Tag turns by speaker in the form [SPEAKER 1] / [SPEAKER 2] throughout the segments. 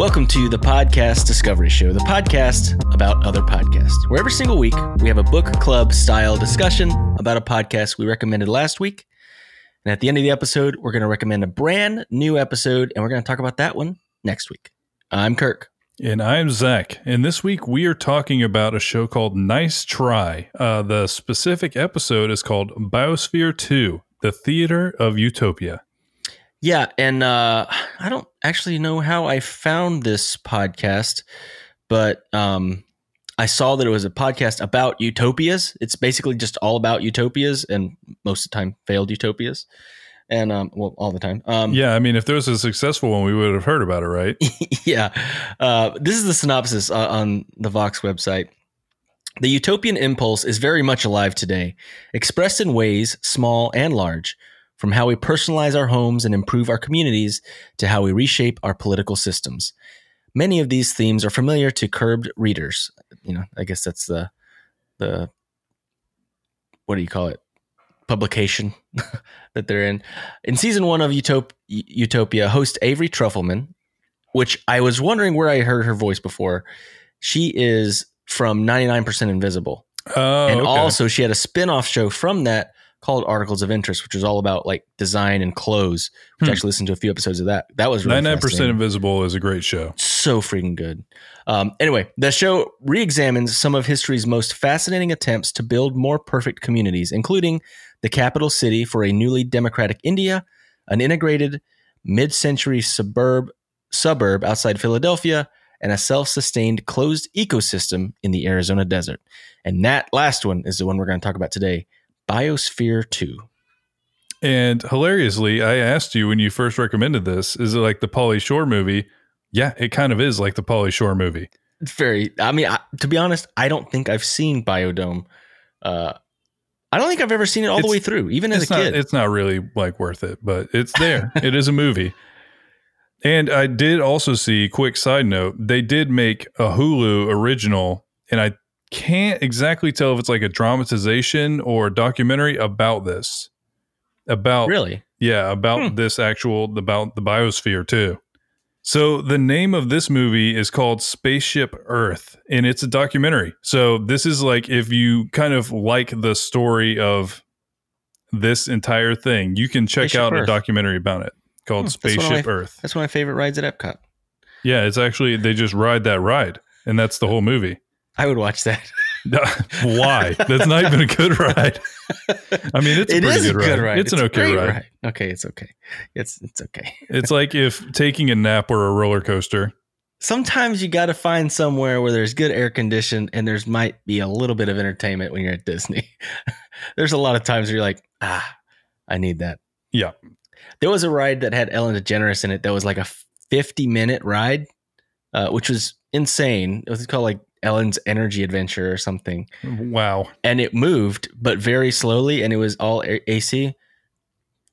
[SPEAKER 1] Welcome to the Podcast Discovery Show, the podcast about other podcasts, where every single week we have a book club style discussion about a podcast we recommended last week. And at the end of the episode, we're going to recommend a brand new episode, and we're going to talk about that one next week. I'm Kirk.
[SPEAKER 2] And I'm Zach. And this week we are talking about a show called Nice Try. Uh, the specific episode is called Biosphere 2 The Theater of Utopia.
[SPEAKER 1] Yeah, and uh, I don't actually know how I found this podcast, but um, I saw that it was a podcast about utopias. It's basically just all about utopias, and most of the time failed utopias, and um, well, all the time. Um,
[SPEAKER 2] Yeah, I mean, if there was a successful one, we would have heard about it, right?
[SPEAKER 1] yeah. Uh, this is the synopsis uh, on the Vox website. The utopian impulse is very much alive today, expressed in ways small and large, from how we personalize our homes and improve our communities to how we reshape our political systems. Many of these themes are familiar to Curbed readers. You know, I guess that's the the what do you call it? Publication that they're in. In season one of Utop- Utopia, host Avery Trufelman, which I was wondering where I heard her voice before. She is from 99% Invisible.
[SPEAKER 2] Oh,
[SPEAKER 1] and
[SPEAKER 2] okay.
[SPEAKER 1] also she had a spin-off show from that called Articles of Interest, which was all about like design and clothes, which I
[SPEAKER 2] Hmm.
[SPEAKER 1] actually listened to a few episodes of that. That was really
[SPEAKER 2] 99% Invisible is a great show.
[SPEAKER 1] so freaking good. Um, anyway, the show re-examines some of history's most fascinating attempts to build more perfect communities, including the capital city for a newly democratic India, an integrated mid-century suburb suburb outside Philadelphia, and a self-sustained closed ecosystem in the Arizona desert. And that last one is the one we're going to talk about today, Biosphere 2.
[SPEAKER 2] And hilariously, I asked you when you first recommended this, is it like the Pauly Shore movie? Yeah, it kind of is like the Pauly Shore movie.
[SPEAKER 1] It's very I mean, I, to be honest, I don't think I've seen Biodome uh I don't think I've ever seen it all the way through, even as
[SPEAKER 2] it's
[SPEAKER 1] a
[SPEAKER 2] not
[SPEAKER 1] kid.
[SPEAKER 2] it's not really like worth it, but it's there. it is a movie. And I did also see, quick side note, they did make a Hulu original, and I can't exactly tell if it's like a dramatization or a documentary about this. About
[SPEAKER 1] really?
[SPEAKER 2] yeah, about
[SPEAKER 1] Hmm.
[SPEAKER 2] this actual about the biosphere too. So the name of this movie is called Spaceship Earth and it's a documentary. So this is like if you kind of like the story of this entire thing, you can check
[SPEAKER 1] Spaceship
[SPEAKER 2] out a documentary about it called
[SPEAKER 1] Hmm, that's
[SPEAKER 2] Spaceship
[SPEAKER 1] my-
[SPEAKER 2] Earth.
[SPEAKER 1] That's one of my favorite rides at Epcot.
[SPEAKER 2] Yeah, it's actually they just ride that ride and that's the whole movie.
[SPEAKER 1] I would watch that.
[SPEAKER 2] Why? That's not even a good ride. I mean, it's a
[SPEAKER 1] It
[SPEAKER 2] pretty
[SPEAKER 1] is
[SPEAKER 2] good,
[SPEAKER 1] a good
[SPEAKER 2] ride.
[SPEAKER 1] ride.
[SPEAKER 2] It's, an okay
[SPEAKER 1] great
[SPEAKER 2] ride.
[SPEAKER 1] Okay, it's okay. It's it's okay.
[SPEAKER 2] It's like if taking a nap were a roller coaster.
[SPEAKER 1] Sometimes you got to find somewhere where there's good air condition and there's might be a little bit of entertainment when you're at Disney. there's a lot of times where you're like, ah, I need that.
[SPEAKER 2] Yeah.
[SPEAKER 1] There was a ride that had Ellen DeGeneres in it that was like a 50 minute ride, uh, which was insane. It was called like Ellen's Energy Adventure or something.
[SPEAKER 2] Wow.
[SPEAKER 1] And it moved, but very slowly, and it was all A- AC.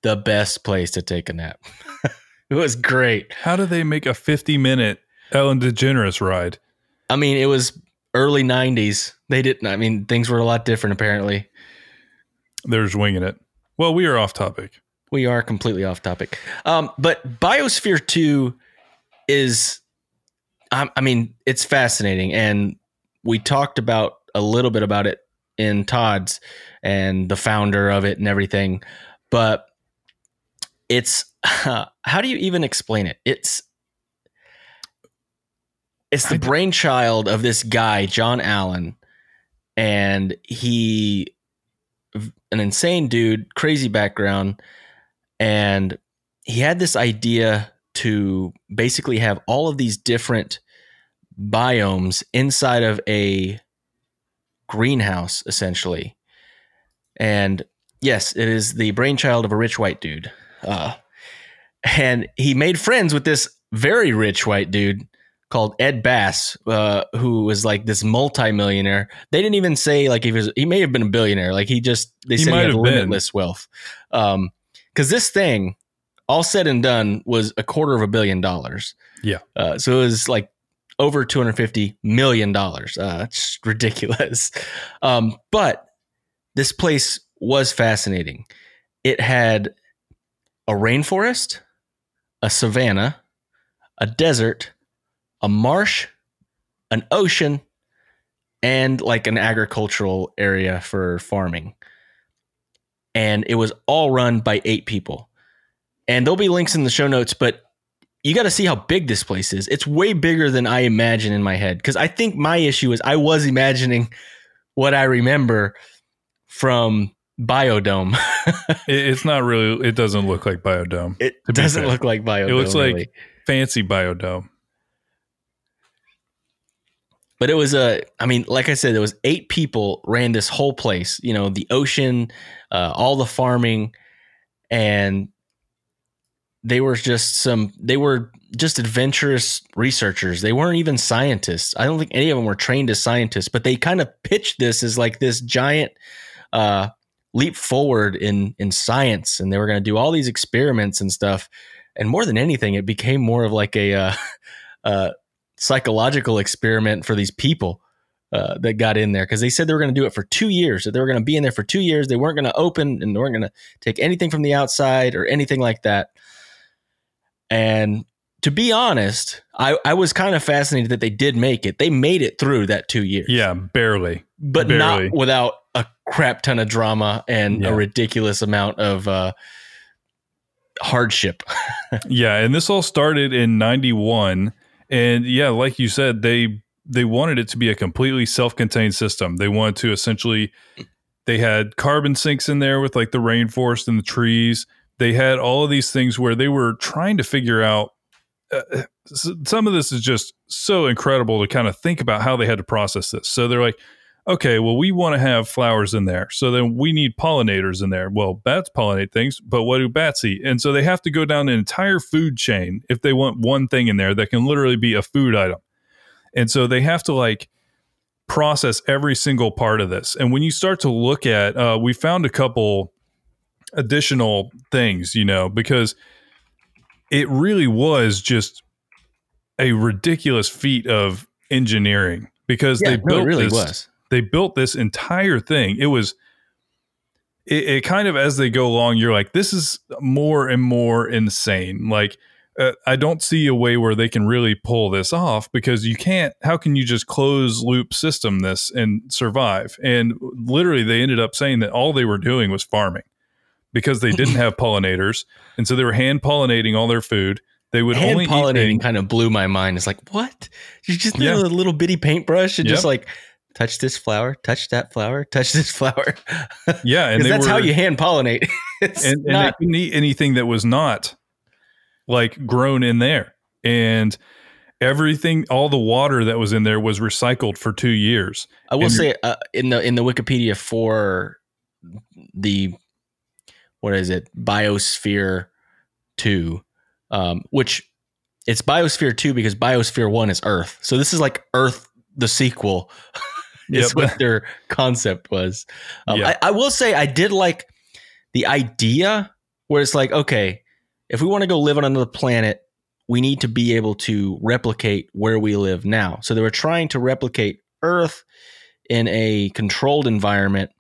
[SPEAKER 1] The best place to take a nap. it was great.
[SPEAKER 2] How do they make a 50 minute Ellen DeGeneres ride?
[SPEAKER 1] I mean, it was early 90s. They didn't, I mean, things were a lot different apparently.
[SPEAKER 2] They're just winging it. Well, we are off topic.
[SPEAKER 1] We are completely off topic. Um, but Biosphere 2 is, I, I mean, it's fascinating. And we talked about a little bit about it in Todd's and the founder of it and everything. But it's, how do you even explain it? It's, it's the brainchild of this guy, John Allen. And he, an insane dude, crazy background and he had this idea to basically have all of these different biomes inside of a greenhouse essentially. And yes it is the brainchild of a rich white dude. Uh, and he made friends with this very rich white dude called ed bass uh, who was like this multimillionaire. They didn't even say like he was he may have been a billionaire. Like he just they
[SPEAKER 2] He
[SPEAKER 1] said he had
[SPEAKER 2] have been.
[SPEAKER 1] limitless wealth. Um because this thing all said and done was a quarter of a billion dollars
[SPEAKER 2] Yeah.
[SPEAKER 1] uh, so it was like over 250 million dollars uh it's ridiculous um but this place was fascinating it had a rainforest a savanna a desert a marsh, an ocean, and like an agricultural area for farming. And it was all run by eight people. And there'll be links in the show notes, but you got to see how big this place is. It's way bigger than I imagine in my head. Because I think my issue is I was imagining what I remember from Biodome.
[SPEAKER 2] it's not really. It doesn't look like Biodome.
[SPEAKER 1] It doesn't look like Biodome.
[SPEAKER 2] It looks like really. fancy Biodome.
[SPEAKER 1] But it was a. I mean, like I said, there was eight people ran this whole place. You know, the ocean, uh, all the farming, and they were just some they were just adventurous researchers. They weren't even scientists. I don't think any of them were trained as scientists but they kind of pitched this as like this giant uh, leap forward in in science and they were going to do all these experiments and stuff. And more than anything it became more of like a uh, uh, psychological experiment for these people uh, that got in there. Because they said they were going to do it for two years. That they were going to be in there for two years they weren't going to open and they weren't going to take anything from the outside or anything like that and to be honest, I, I was kind of fascinated that they did make it. They made it through that two years.
[SPEAKER 2] Yeah, barely.
[SPEAKER 1] But
[SPEAKER 2] barely.
[SPEAKER 1] not without a crap ton of drama and yeah. a ridiculous amount of uh, hardship.
[SPEAKER 2] yeah, and this all started in 91 and yeah, like you said, they they wanted it to be a completely self-contained system. They wanted to essentially they had carbon sinks in there with like the rainforest and the trees they had all of these things where they were trying to figure out uh, uh some of this is just so incredible to kind of think about how they had to process this. So they're like, okay, well, we want to have flowers in there. So then we need pollinators in there. Well, bats pollinate things, but what do bats eat? And so they have to go down an entire food chain if they want one thing in there that can literally be a food item. And so they have to like process every single part of this. And when you start to look at, uh, we found a couple additional things, you know, because it really was just a ridiculous feat of engineering because yeah, they built no, really this, was. They built this entire thing. It was it, it, kind of as they go along, you're like, this is more and more insane. Like, uh, I don't see a way where they can really pull this off because you can't. How can you just close loop system this and survive? And literally, they ended up saying that all they were doing was farming because they didn't have pollinators, and so they were hand pollinating all their food. They would hand only
[SPEAKER 1] pollinating kind of blew my mind. It's like what you just need yeah. a little bitty paintbrush and yep. just like touch this flower, touch that flower, touch this flower.
[SPEAKER 2] Yeah,
[SPEAKER 1] and that's were, how you hand pollinate.
[SPEAKER 2] and, and not, they couldn't eat anything that was not like grown in there, and everything, all the water that was in there was recycled for two years.
[SPEAKER 1] I will and say uh, in the in the Wikipedia for the what is it? Biosphere 2 um, which it's biosphere 2 because biosphere 1 is earth. So this is like earth the sequel is yep. what their concept was. Um, I, I will say i did like the idea where it's like okay if we want to go live on another planet we need to be able to replicate where we live now. So they were trying to replicate earth in a controlled environment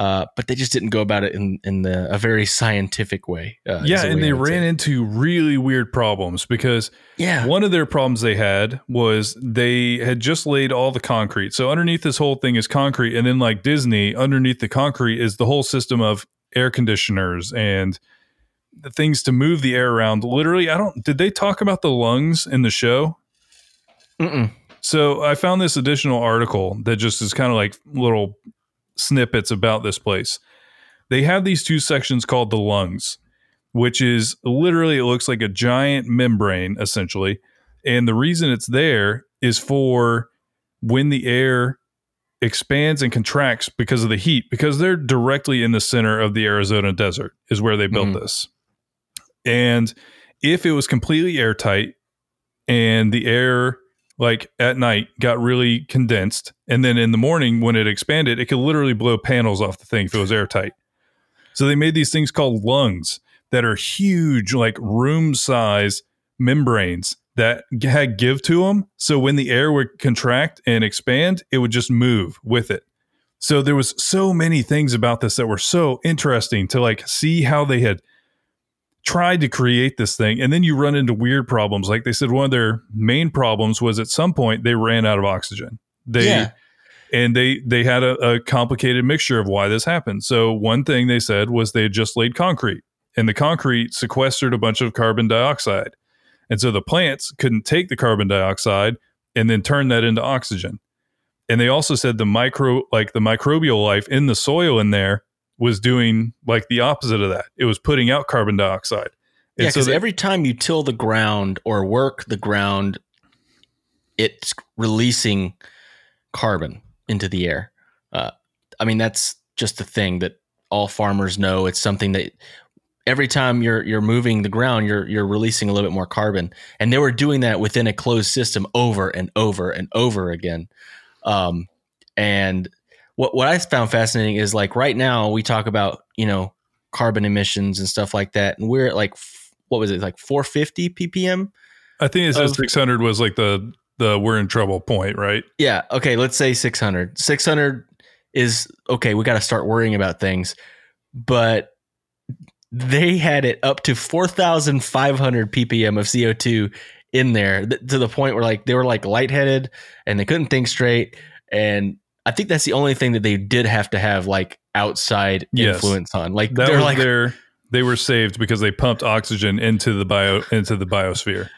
[SPEAKER 1] uh, but they just didn't go about it in in the, a very scientific way.
[SPEAKER 2] Uh, yeah, and they ran say. into really weird problems because
[SPEAKER 1] yeah,
[SPEAKER 2] one of their problems they had was they had just laid all the concrete. So underneath this whole thing is concrete, and then like Disney, underneath the concrete is the whole system of air conditioners and the things to move the air around. Literally, I don't. Did they talk about the lungs in the show?
[SPEAKER 1] Mm-mm.
[SPEAKER 2] So I found this additional article that just is kind of like little snippets about this place. They have these two sections called the lungs, which is literally, it looks like a giant membrane essentially. And the reason it's there is for when the air expands and contracts because of the heat, because they're directly in the center of the Arizona desert, is where they built mm-hmm. this. And if it was completely airtight and the air like at night got really condensed. And then in the morning when it expanded it could literally blow panels off the thing if it was airtight. So they made these things called lungs that are huge like room size membranes that had give to them so when the air would contract and expand it would just move with it. So there was so many things about this that were so interesting to like see how they had tried to create this thing and then you run into weird problems. Like they said one of their main problems was at some point they ran out of oxygen. They
[SPEAKER 1] Yeah.
[SPEAKER 2] and they they had a, a complicated mixture of why this happened. So one thing they said was they had just laid concrete and the concrete sequestered a bunch of carbon dioxide. And so the plants couldn't take the carbon dioxide and then turn that into oxygen. And they also said the micro like the microbial life in the soil in there was doing like the opposite of that it was putting out carbon dioxide And
[SPEAKER 1] Yeah, because
[SPEAKER 2] they-
[SPEAKER 1] every time you till the ground or work the ground, it's releasing carbon into the air. Uh, I mean, that's just a thing that all farmers know. It's something that every time you're you're moving the ground, you're you're releasing a little bit more carbon, and they were doing that within a closed system over and over and over again. Um, and what what I found fascinating is like right now we talk about you know carbon emissions and stuff like that, and we're at like what was it like 450 ppm?
[SPEAKER 2] i think it says
[SPEAKER 1] of-
[SPEAKER 2] 600 was like the the we're in trouble point right
[SPEAKER 1] Yeah. Okay. Let's say 600. 600 is okay. We got to start worrying about things. But they had it up to 4,500 ppm of CO2 in there th- to the point where like they were like lightheaded and they couldn't think straight. And I think that's the only thing that they did have to have like outside
[SPEAKER 2] Yes.
[SPEAKER 1] influence on. Like
[SPEAKER 2] that
[SPEAKER 1] they're like,
[SPEAKER 2] their they were saved because they pumped oxygen into the bio into the biosphere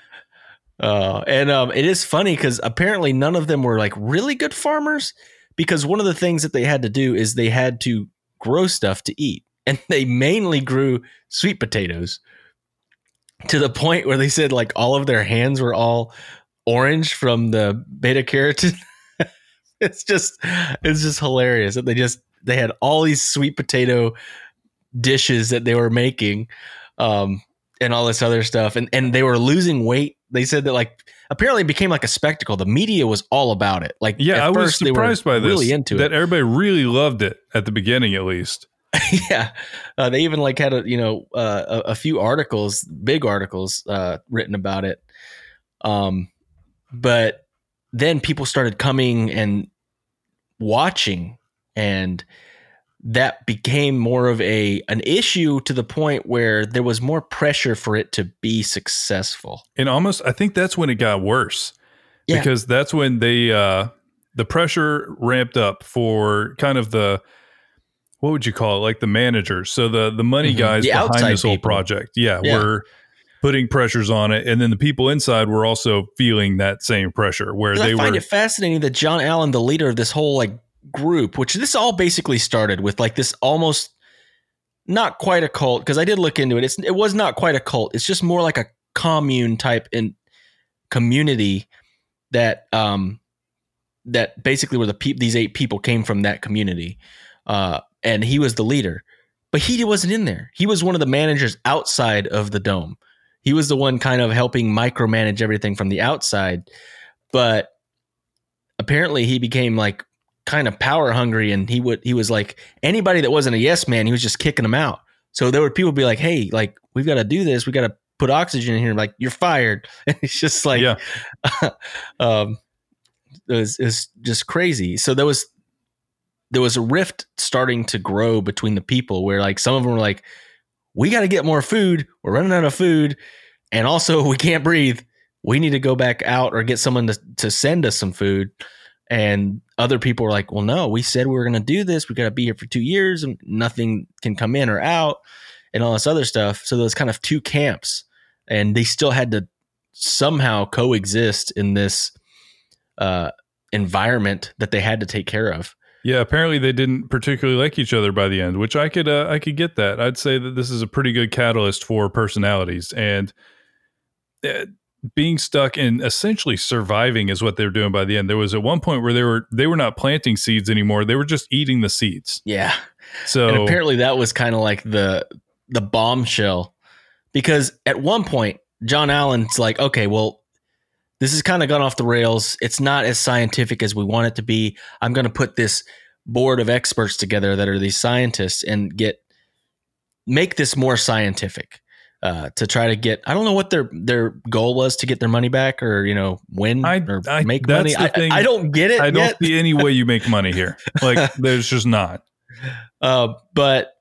[SPEAKER 1] Uh, and um, it is funny because apparently none of them were like really good farmers because one of the things that they had to do is they had to grow stuff to eat. And they mainly grew sweet potatoes to the point where they said like all of their hands were all orange from the beta carotene. it's just it's just hilarious that they just they had all these sweet potato dishes that they were making um and all this other stuff and and they were losing weight. They said that like apparently it became like a spectacle. The media was all about it. Like
[SPEAKER 2] yeah
[SPEAKER 1] at
[SPEAKER 2] i was
[SPEAKER 1] first they were
[SPEAKER 2] surprised by this
[SPEAKER 1] really into
[SPEAKER 2] that
[SPEAKER 1] it.
[SPEAKER 2] everybody really loved it at the beginning at least.
[SPEAKER 1] Yeah. Uh, they even like had a you know uh, a, a few articles big articles uh, written about it. Um but then people started coming and watching and that became more of a an issue to the point where there was more pressure for it to be successful
[SPEAKER 2] and almost i think that's when it got worse
[SPEAKER 1] Yeah.
[SPEAKER 2] because that's when they uh the pressure ramped up for kind of the what would you call it like the managers so the the money
[SPEAKER 1] Mhm.
[SPEAKER 2] guys
[SPEAKER 1] The
[SPEAKER 2] behind this whole project yeah,
[SPEAKER 1] Yeah.
[SPEAKER 2] were putting pressures on it and then the people inside were also feeling that same pressure Where they
[SPEAKER 1] I find
[SPEAKER 2] were
[SPEAKER 1] it fascinating that John Allen, the leader of this whole like group, which this all basically started with like this almost not quite a cult because I did look into it. It's it was not quite a cult. It's just more like a commune type in community that um that basically where the peop these eight people came from that community, uh, and he was the leader, but he wasn't in there. He was one of the managers outside of the dome. He was the one kind of helping micromanage everything from the outside, but apparently he became like kind of power hungry and he would he was like anybody that wasn't a yes man he was just kicking them out. So there would people be like hey like we've got to do this. We got to put oxygen in here. Like you're fired. And it's just like
[SPEAKER 2] yeah.
[SPEAKER 1] um it was, it was just crazy. So there was there was a rift starting to grow between the people where like some of them were like we got to get more food. We're running out of food. And also we can't breathe. We need to go back out or get someone to, to send us some food. And other people were like well no we said we were going to do this. We got to be here for two years and nothing can come in or out and all this other stuff. So was kind of two camps and they still had to somehow coexist in this uh, environment that they had to take care of
[SPEAKER 2] Yeah, apparently they didn't particularly like each other by the end, which I could uh, I could get that. I'd say that this is a pretty good catalyst for personalities and uh, being stuck and essentially surviving is what they were doing by the end. There was at one point where they were they were not planting seeds anymore; they were just eating the seeds.
[SPEAKER 1] yeah
[SPEAKER 2] So
[SPEAKER 1] and apparently that was kind of like the the bombshell because at one point John Allen's like, okay, well, this has kind of gone off the rails. It's not as scientific as we want it to be. I'm going to put this board of experts together that are these scientists and get make this more scientific uh, to try to get. I don't know what their their goal was to get their money back or you know win
[SPEAKER 2] I-
[SPEAKER 1] or
[SPEAKER 2] I-
[SPEAKER 1] make money. I,
[SPEAKER 2] thing.
[SPEAKER 1] I don't get it
[SPEAKER 2] I don't
[SPEAKER 1] yet.
[SPEAKER 2] see any way you make money here. Like there's just not.
[SPEAKER 1] Uh, but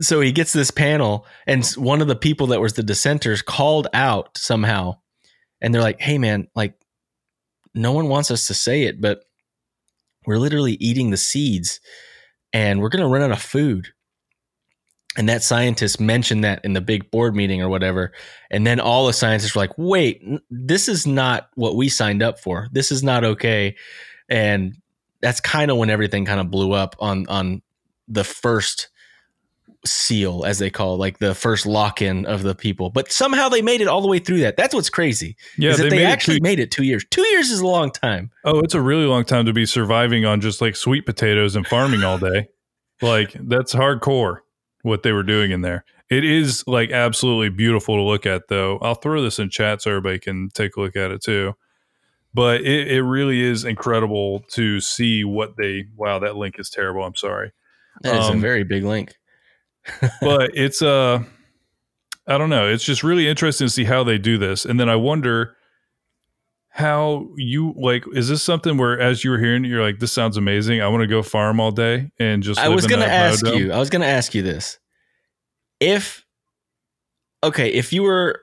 [SPEAKER 1] so he gets this panel, and one of the people that was the dissenters called out somehow, and they're like, "Hey, man, like, no one wants us to say it, but we're literally eating the seeds, and we're gonna run out of food." And that scientist mentioned that in the big board meeting or whatever, and then all the scientists were like, "Wait, this is not what we signed up for. This is not okay." And that's kind of when everything kind of blew up on on the first seal as they call it, like the first lock-in of the people but somehow they made it all the way through that that's what's crazy
[SPEAKER 2] Yeah,
[SPEAKER 1] is that they,
[SPEAKER 2] made it
[SPEAKER 1] actually
[SPEAKER 2] two-
[SPEAKER 1] made it two years two years is a long time
[SPEAKER 2] Oh, it's a really long time to be surviving on just like sweet potatoes and farming all day. Like that's hardcore what they were doing in there. It is like absolutely beautiful to look at though. I'll throw this in chat so everybody can take a look at it too. But it, it really is incredible to see what they wow, that link is terrible. I'm sorry.
[SPEAKER 1] that is
[SPEAKER 2] Um,
[SPEAKER 1] a very big link
[SPEAKER 2] but it's uh I don't know. It's just really interesting to see how they do this. And then I wonder how you like is this something where as you were hearing it, you're like, this sounds amazing. I want to go farm all day and just
[SPEAKER 1] i was gonna ask
[SPEAKER 2] biodome?
[SPEAKER 1] you i was gonna ask you this if okay if you were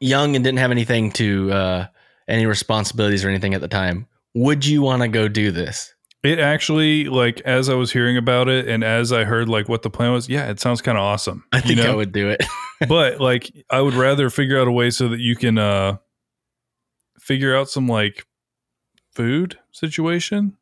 [SPEAKER 1] young and didn't have anything to uh any responsibilities or anything at the time would you want to go do this
[SPEAKER 2] It actually like as I was hearing about it and as I heard like what the plan was, yeah, it sounds kind of awesome.
[SPEAKER 1] i think
[SPEAKER 2] you know?
[SPEAKER 1] i would do it
[SPEAKER 2] but like I would rather figure out a way so that you can uh figure out some like food situation.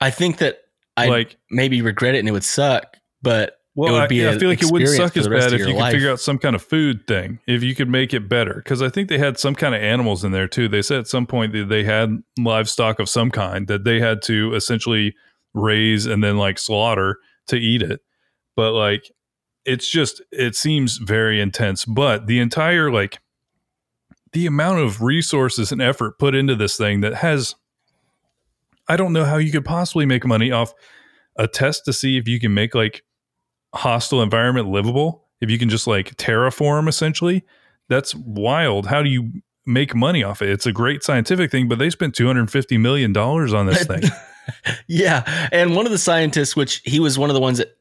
[SPEAKER 1] i think that i
[SPEAKER 2] like
[SPEAKER 1] maybe regret it and it would suck but
[SPEAKER 2] Well, I, I feel like it wouldn't suck as bad if you could
[SPEAKER 1] life.
[SPEAKER 2] figure out some kind of food thing. If you could make it better, because I think they had some kind of animals in there too. They said at some point that they had livestock of some kind that they had to essentially raise and then like slaughter to eat it. But like, it's just it seems very intense. But the entire like the amount of resources and effort put into this thing that has, I don't know how you could possibly make money off a test to see if you can make like hostile environment livable if you can just like terraform essentially that's wild. How do you make money off it? It's a great scientific thing but they spent 250 million dollars on this thing.
[SPEAKER 1] Yeah, and one of the scientists, which he was one of the ones that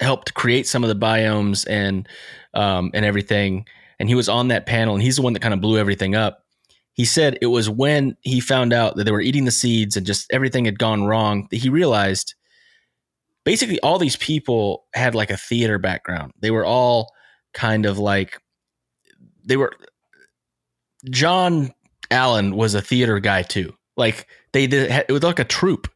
[SPEAKER 1] helped create some of the biomes and um, and everything, and he was on that panel, and he's the one that kind of blew everything up. He said it was when he found out that they were eating the seeds and just everything had gone wrong that he realized basically all these people had like a theater background. They were all kind of like they were John Allen was a theater guy too. Like they did it was like a troupe.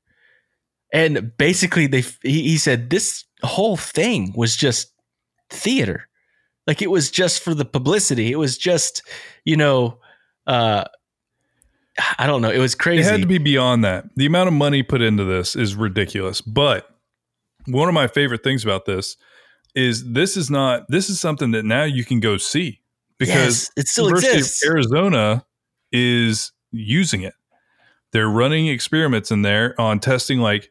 [SPEAKER 1] And basically they he, he said this whole thing was just theater. Like it was just for the publicity. It was just, you know, uh I don't know. It was crazy.
[SPEAKER 2] it had to be beyond that the amount of money put into this is ridiculous but one of my favorite things about this is this is not this is something that now you can go see because
[SPEAKER 1] yes, it still
[SPEAKER 2] University
[SPEAKER 1] exists.
[SPEAKER 2] of Arizona is using it. They're running experiments in there on testing like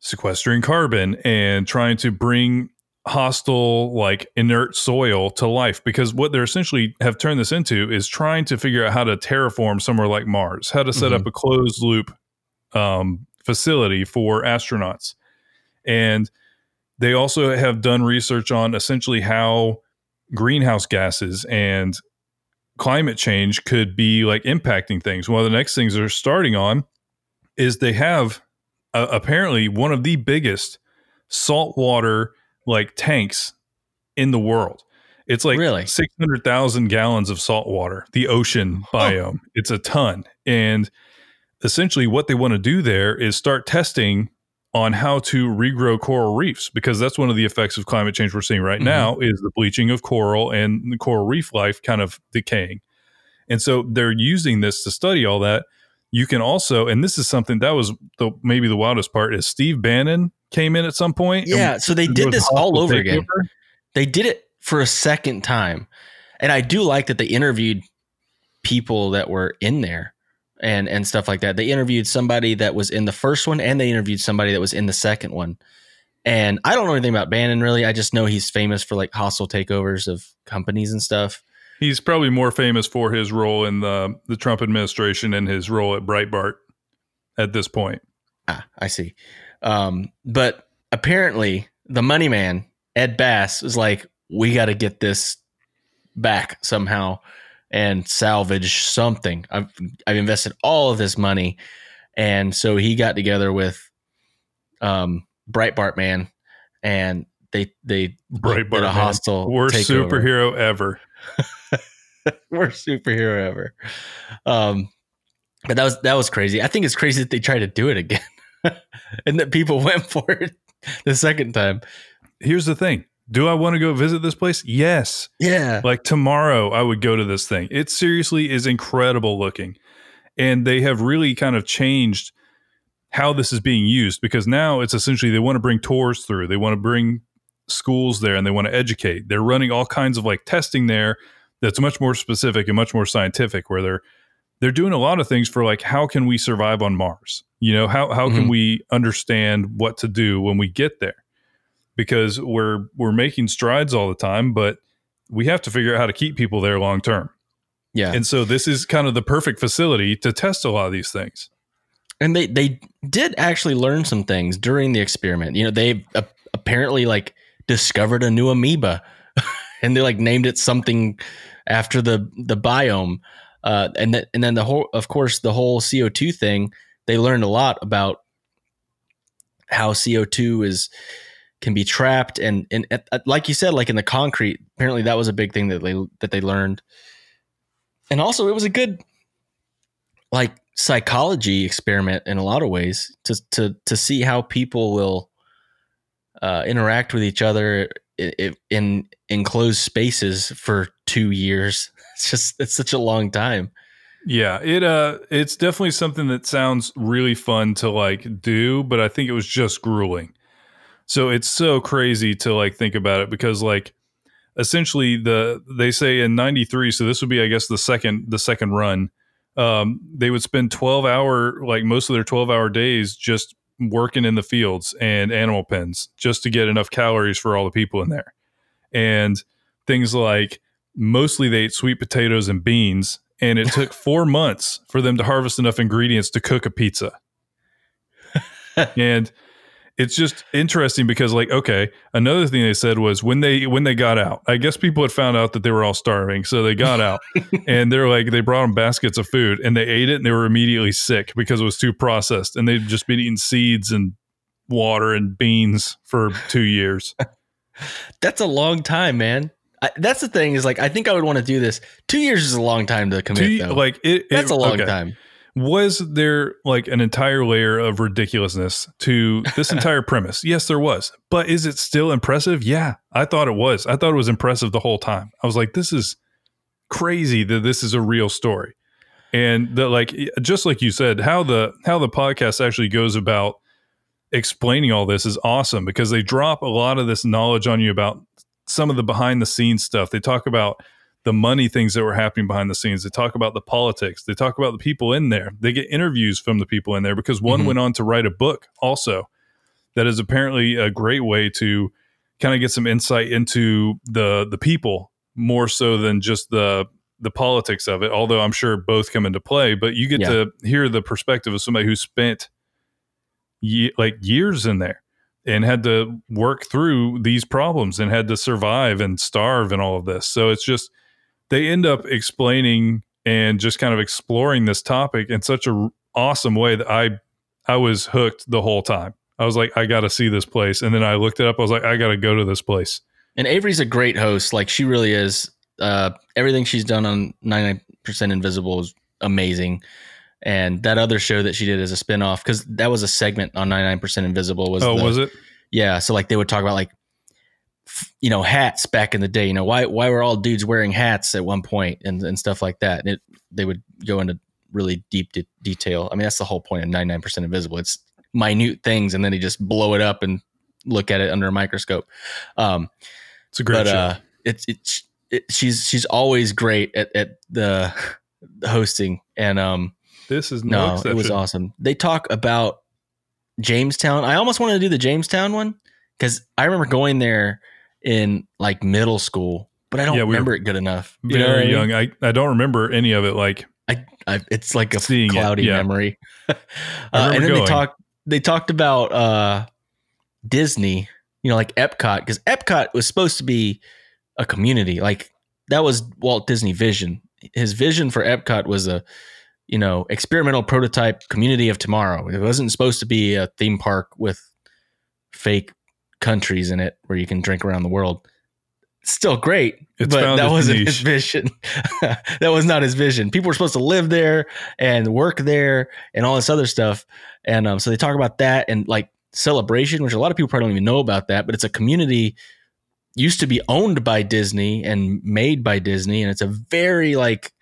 [SPEAKER 2] sequestering carbon and trying to bring hostile like inert soil to life because what they're essentially have turned this into is trying to figure out how to terraform somewhere like Mars, how to set up a closed loop um, facility for astronauts. And they also have done research on essentially how greenhouse gases and climate change could be like impacting things. One of the next things they're starting on is they have uh, apparently one of the biggest saltwater like tanks in the world. It's like
[SPEAKER 1] Really?
[SPEAKER 2] 600,000 gallons of salt water, the ocean biome. It's a ton. And essentially, what they want to do there is start testing on how to regrow coral reefs because that's one of the effects of climate change we're seeing right
[SPEAKER 1] Mhm.
[SPEAKER 2] now is the bleaching of coral and the coral reef life kind of decaying. And so they're using this to study all that. You can also, and this is something that was the maybe the wildest part is Steve Bannon came in at some point.
[SPEAKER 1] yeah, so they did this all over again. They did it for a second time. And I do like that they interviewed people that were in there and and stuff like that. They interviewed somebody that was in the first one and they interviewed somebody that was in the second one. And I don't know anything about Bannon really. I just know he's famous for like hostile takeovers of companies and stuff.
[SPEAKER 2] He's probably more famous for his role in the the Trump administration and his role at Breitbart at this point.
[SPEAKER 1] Ah, I see. Um, but apparently the money man Ed Bass was like, we got to get this back somehow and salvage something. I've I've invested all of this money, and so he got together with um, Breitbart man, and they they
[SPEAKER 2] Breitbart
[SPEAKER 1] a
[SPEAKER 2] man.
[SPEAKER 1] hostile
[SPEAKER 2] Worst
[SPEAKER 1] takeover.
[SPEAKER 2] superhero ever.
[SPEAKER 1] worst superhero ever. Um, but that was that was crazy. I think it's crazy that they tried to do it again, and that people went for it the second time.
[SPEAKER 2] Here's the thing. Do I want to go visit this place? Yes.
[SPEAKER 1] Yeah,
[SPEAKER 2] Like tomorrow, I would go to this thing. It seriously is incredible looking. And they have really kind of changed how this is being used because now it's essentially they want to bring tours through, they want to bring schools there and they want to educate. They're running all kinds of like testing there that's much more specific and much more scientific where they're they're doing a lot of things for like how can we survive on Mars? You know, how how can
[SPEAKER 1] Mhm.
[SPEAKER 2] we understand what to do when we get there? Because we're we're making strides all the time, but we have to figure out how to keep people there long term.
[SPEAKER 1] yeah.
[SPEAKER 2] And so this is kind of the perfect facility to test a lot of these things.
[SPEAKER 1] and they they did actually learn some things during the experiment. You know, they uh, apparently like discovered a new amoeba, and they like named it something after the the biome. Uh, and th- and then the whole, of course, the whole CO two thing. They learned a lot about how CO two is can be trapped, and and uh, like you said, like in the concrete. Apparently, that was a big thing that they that they learned. And also, it was a good like psychology experiment in a lot of ways to to to see how people will uh, interact with each other i- i- in enclosed spaces for two years. It's just it's such a long time.
[SPEAKER 2] Yeah, it uh it's definitely something that sounds really fun to like do, but I think it was just grueling. So it's so crazy to like think about it because like essentially the they say in 93 so this would be I guess the second the second run um they would spend 12 hour like most of their 12 hour days just working in the fields and animal pens just to get enough calories for all the people in there. And things like mostly they ate sweet potatoes and beans and it took four months for them to harvest enough ingredients to cook a pizza and it's just interesting because like okay another thing they said was when they when they got out i guess people had found out that they were all starving so they got out and they're like they brought them baskets of food and they ate it and they were immediately sick because it was too processed and they'd just been eating seeds and water and beans for two years
[SPEAKER 1] That's a long time, man. I, that's the thing is like I think I would want to do this. Two years is a long time to commit.
[SPEAKER 2] Two-
[SPEAKER 1] though.
[SPEAKER 2] like it,
[SPEAKER 1] that's
[SPEAKER 2] it-
[SPEAKER 1] a long
[SPEAKER 2] okay.
[SPEAKER 1] time.
[SPEAKER 2] Was there like an entire layer of ridiculousness to this entire premise? Yes, there was. But is it still impressive? Yeah, I thought it was. I thought it was impressive the whole time. I was like, this is crazy that this is a real story. And the like just like you said, how the how the podcast actually goes about explaining all this is awesome because they drop a lot of this knowledge on you about some of the behind the scenes stuff. They talk about the money things that were happening behind the scenes. They talk about the politics. They talk about the people in there. They get interviews from the people in there because one
[SPEAKER 1] Mhm.
[SPEAKER 2] went on to write a book also that is apparently a great way to kind of get some insight into the the people more so than just the the politics of it. Although I'm sure both come into play, but you get
[SPEAKER 1] Yeah.
[SPEAKER 2] to hear the perspective of somebody who spent ye- like years in there and had to work through these problems and had to survive and starve and all of this. So it's just they end up explaining and just kind of exploring this topic in such a awesome way that I I was hooked the whole time. I was like, I got to see this place, and then I looked it up. I was like, I got to go to this place.
[SPEAKER 1] And Avery's a great host. Like she really is. Uh, everything she's done on 99% Invisible is amazing. And that other show that she did as a spinoff, because that was a segment on 99% Invisible. Was
[SPEAKER 2] oh,
[SPEAKER 1] the-
[SPEAKER 2] was it?
[SPEAKER 1] Yeah. So like they would talk about like, you know, hats back in the day. You know, why why were all dudes wearing hats at one point and, and stuff like that. And it, they would go into really deep de- detail. I mean, that's the whole point of 99% Invisible. It's minute things, and then they just blow it up and look at it under a microscope. Um,
[SPEAKER 2] It's a great
[SPEAKER 1] but
[SPEAKER 2] show.
[SPEAKER 1] uh, it's it's it, she's she's always great at, at the the hosting, and um,
[SPEAKER 2] this is no,
[SPEAKER 1] no,
[SPEAKER 2] exception.
[SPEAKER 1] it was awesome. They talk about Jamestown. I almost wanted to do the Jamestown one because I remember going there in like middle school, but I don't
[SPEAKER 2] Yeah, we were
[SPEAKER 1] remember it good enough. You know
[SPEAKER 2] Very
[SPEAKER 1] what I mean?
[SPEAKER 2] young. I, I don't remember any of it. Like
[SPEAKER 1] I, I it's like a
[SPEAKER 2] it,
[SPEAKER 1] cloudy
[SPEAKER 2] yeah.
[SPEAKER 1] memory. uh, and then
[SPEAKER 2] going.
[SPEAKER 1] they talked they talked about uh, Disney you know, like Epcot, because Epcot was supposed to be a community. Like that was Walt Disney vision. His vision for Epcot was a, you know, experimental prototype community of tomorrow. It wasn't supposed to be a theme park with fake countries in it where you can drink around the world. Still great,
[SPEAKER 2] It's
[SPEAKER 1] but that wasn't
[SPEAKER 2] niche.
[SPEAKER 1] his vision. that was not his vision. People were supposed to live there and work there and all this other stuff. And um, so they talk about that and like celebration, which a lot of people probably don't even know about that, but it's a community used to be owned by Disney and made by Disney. And it's a very like,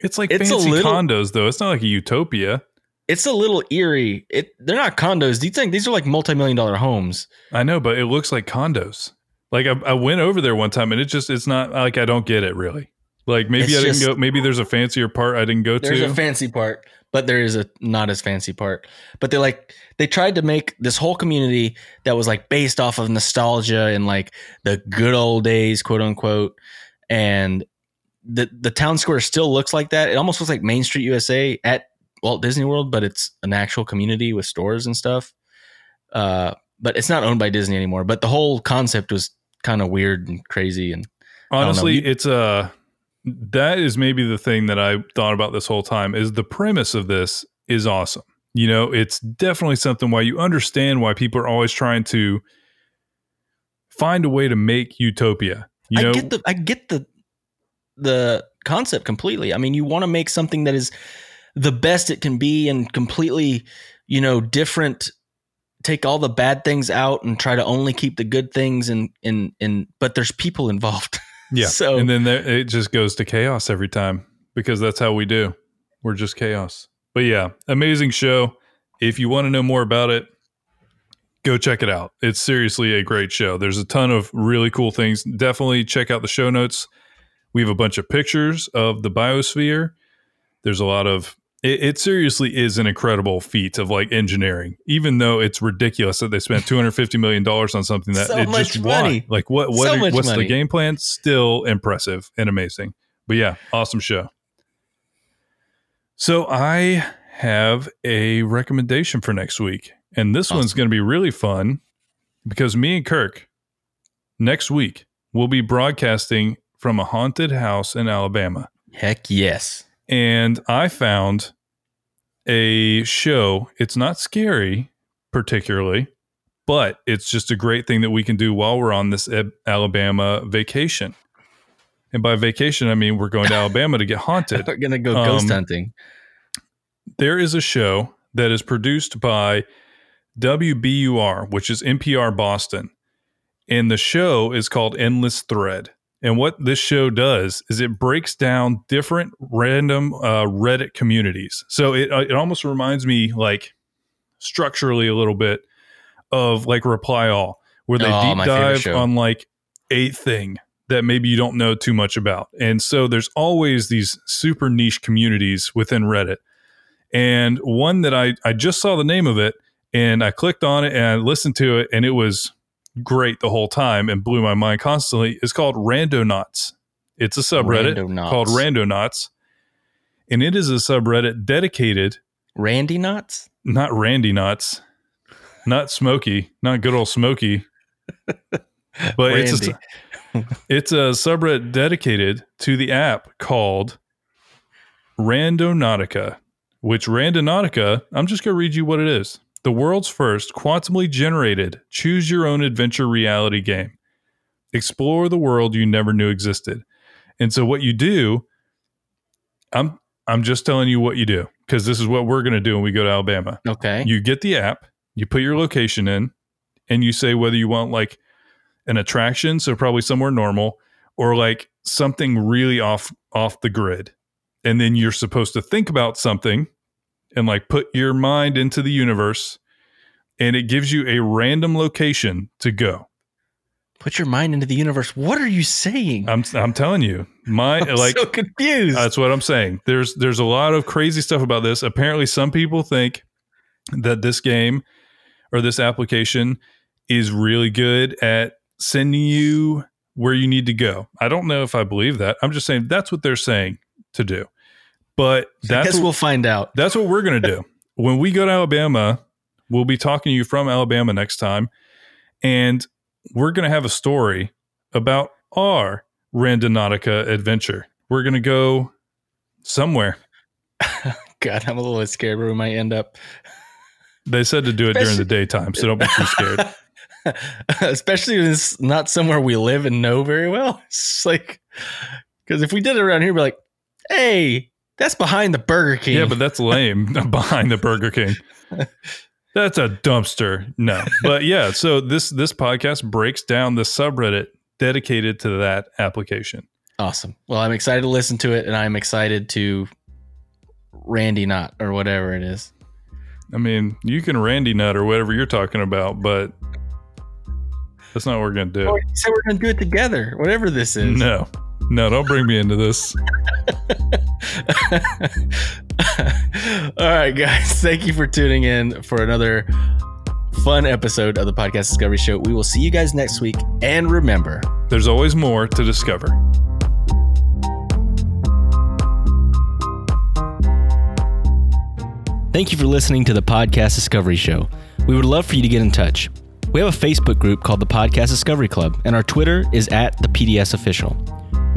[SPEAKER 2] It's like
[SPEAKER 1] It's
[SPEAKER 2] fancy
[SPEAKER 1] little-
[SPEAKER 2] condos, though. It's not like a utopia.
[SPEAKER 1] It's a little eerie. It they're not condos. Do you think these are like multi-million dollar homes.
[SPEAKER 2] I know, but it looks like condos. Like I, I went over there one time, and it just it's not like I don't get it really. Like maybe
[SPEAKER 1] It's
[SPEAKER 2] I didn't go. Maybe there's a fancier part I didn't go
[SPEAKER 1] There's
[SPEAKER 2] to.
[SPEAKER 1] There's a fancy part, but there is a not as fancy part. But they like they tried to make this whole community that was like based off of nostalgia and like the good old days, quote unquote. And the the town square still looks like that. It almost looks like Main Street USA at Walt Disney World, but it's an actual community with stores and stuff. Uh, but it's not owned by Disney anymore. But the whole concept was kind of weird and crazy and.
[SPEAKER 2] Honestly, it's a that is maybe the thing that I thought about this whole time is the premise of this is awesome. You know, it's definitely something why you understand why people are always trying to find a way to make utopia. You know,
[SPEAKER 1] I get the I get the the concept completely. I mean, you want to make something that is the best it can be and completely, you know, different. Take all the bad things out and try to only keep the good things and and in. But there's people involved.
[SPEAKER 2] yeah.
[SPEAKER 1] so-
[SPEAKER 2] and then there, it just goes to chaos every time because that's how we do. We're just chaos. But yeah, amazing show. If you want to know more about it, go check it out. It's seriously a great show. There's a ton of really cool things. Definitely check out the show notes. We have a bunch of pictures of the biosphere. There's a lot of it, it seriously is an incredible feat of like engineering, even though it's ridiculous that they spent 250 million dollars on something that
[SPEAKER 1] So
[SPEAKER 2] it just
[SPEAKER 1] money.
[SPEAKER 2] won. Like what what
[SPEAKER 1] So
[SPEAKER 2] are- what's
[SPEAKER 1] money.
[SPEAKER 2] the game plan? Still impressive and amazing. But yeah, awesome show. So I have a recommendation for next week. And this one's going to be really fun because me and Kirk next week will be broadcasting from a haunted house in Alabama.
[SPEAKER 1] Heck yes.
[SPEAKER 2] And I found a show. It's not scary particularly, but it's just a great thing that we can do while we're on this Alabama vacation. And by vacation, I mean we're going to Alabama to get haunted
[SPEAKER 1] We're gonna go ghost
[SPEAKER 2] Um,
[SPEAKER 1] hunting.
[SPEAKER 2] there is a show that is produced by WBUR, which is NPR Boston. And the show is called Endless Thread. And what this show does is it breaks down different random uh, Reddit communities. So it, uh, it almost reminds me, like, structurally a little bit of like Reply All, where they
[SPEAKER 1] Oh,
[SPEAKER 2] deep dive on like a thing that maybe you don't know too much about. And so there's always these super niche communities within Reddit. And one that I, I just saw the name of it and I clicked on it and I listened to it and it was great the whole time and blew my mind constantly is called Randonauts. It's a subreddit
[SPEAKER 1] Randonauts.
[SPEAKER 2] called Randonauts. And it is a subreddit dedicated,
[SPEAKER 1] Randy knots.
[SPEAKER 2] not Randy Knots, not Smokey, not good old Smokey, but it's a, it's a subreddit dedicated to the app called Randonautica, which Randonautica, I'm just going to read you what it is. The world's first quantumly generated choose your own adventure reality game. Explore the world you never knew existed. And so what you do, I'm I'm just telling you what you do because this is what we're going to do when we go to Alabama
[SPEAKER 1] Okay.
[SPEAKER 2] you get the app, you put your location in, and you say whether you want like an attraction, so probably somewhere normal, or like something really off off the grid. And then you're supposed to think about something and like put your mind into the universe and it gives you a random location to go.
[SPEAKER 1] Put your mind into the universe. What are you saying?
[SPEAKER 2] I'm I'm telling you. My
[SPEAKER 1] I'm
[SPEAKER 2] like
[SPEAKER 1] so confused.
[SPEAKER 2] That's what I'm saying. There's there's a lot of crazy stuff about this. Apparently, some people think that this game or this application is really good at sending you where you need to go. I don't know if I believe that. I'm just saying that's what they're saying to do. But
[SPEAKER 1] I
[SPEAKER 2] that's
[SPEAKER 1] guess
[SPEAKER 2] what,
[SPEAKER 1] we'll find out.
[SPEAKER 2] that's what we're going to do. When we go to Alabama, we'll be talking to you from Alabama next time. and we're going to have a story about our Randonautica adventure. We're going to go somewhere.
[SPEAKER 1] God, I'm a little scared where we might end up.
[SPEAKER 2] They said to do it during the daytime, so don't be too scared.
[SPEAKER 1] Especially when it's not somewhere we live and know very well. It's like, because if we did it around here, we'd be like, hey, that's behind the Burger King.
[SPEAKER 2] Yeah, but that's lame behind the Burger King. That's a dumpster. No. But yeah, so this this podcast breaks down the subreddit dedicated to that application.
[SPEAKER 1] awesome. Well, I'm excited to listen to it and I'm excited to Randy Knot or whatever it is.
[SPEAKER 2] I mean, you can Randy nut or whatever you're talking about, but that's not what we're gonna do.
[SPEAKER 1] Oh, said we're going to do it together, whatever this is.
[SPEAKER 2] No. No, don't bring me into this.
[SPEAKER 1] All right, guys. Thank you for tuning in for another fun episode of the Podcast Discovery Show. We will see you guys next week. And remember,
[SPEAKER 2] There's always more to discover.
[SPEAKER 1] thank you for listening to the Podcast Discovery Show. We would love for you to get in touch. We have a Facebook group called the Podcast Discovery Club, and our Twitter is at the PDS Official.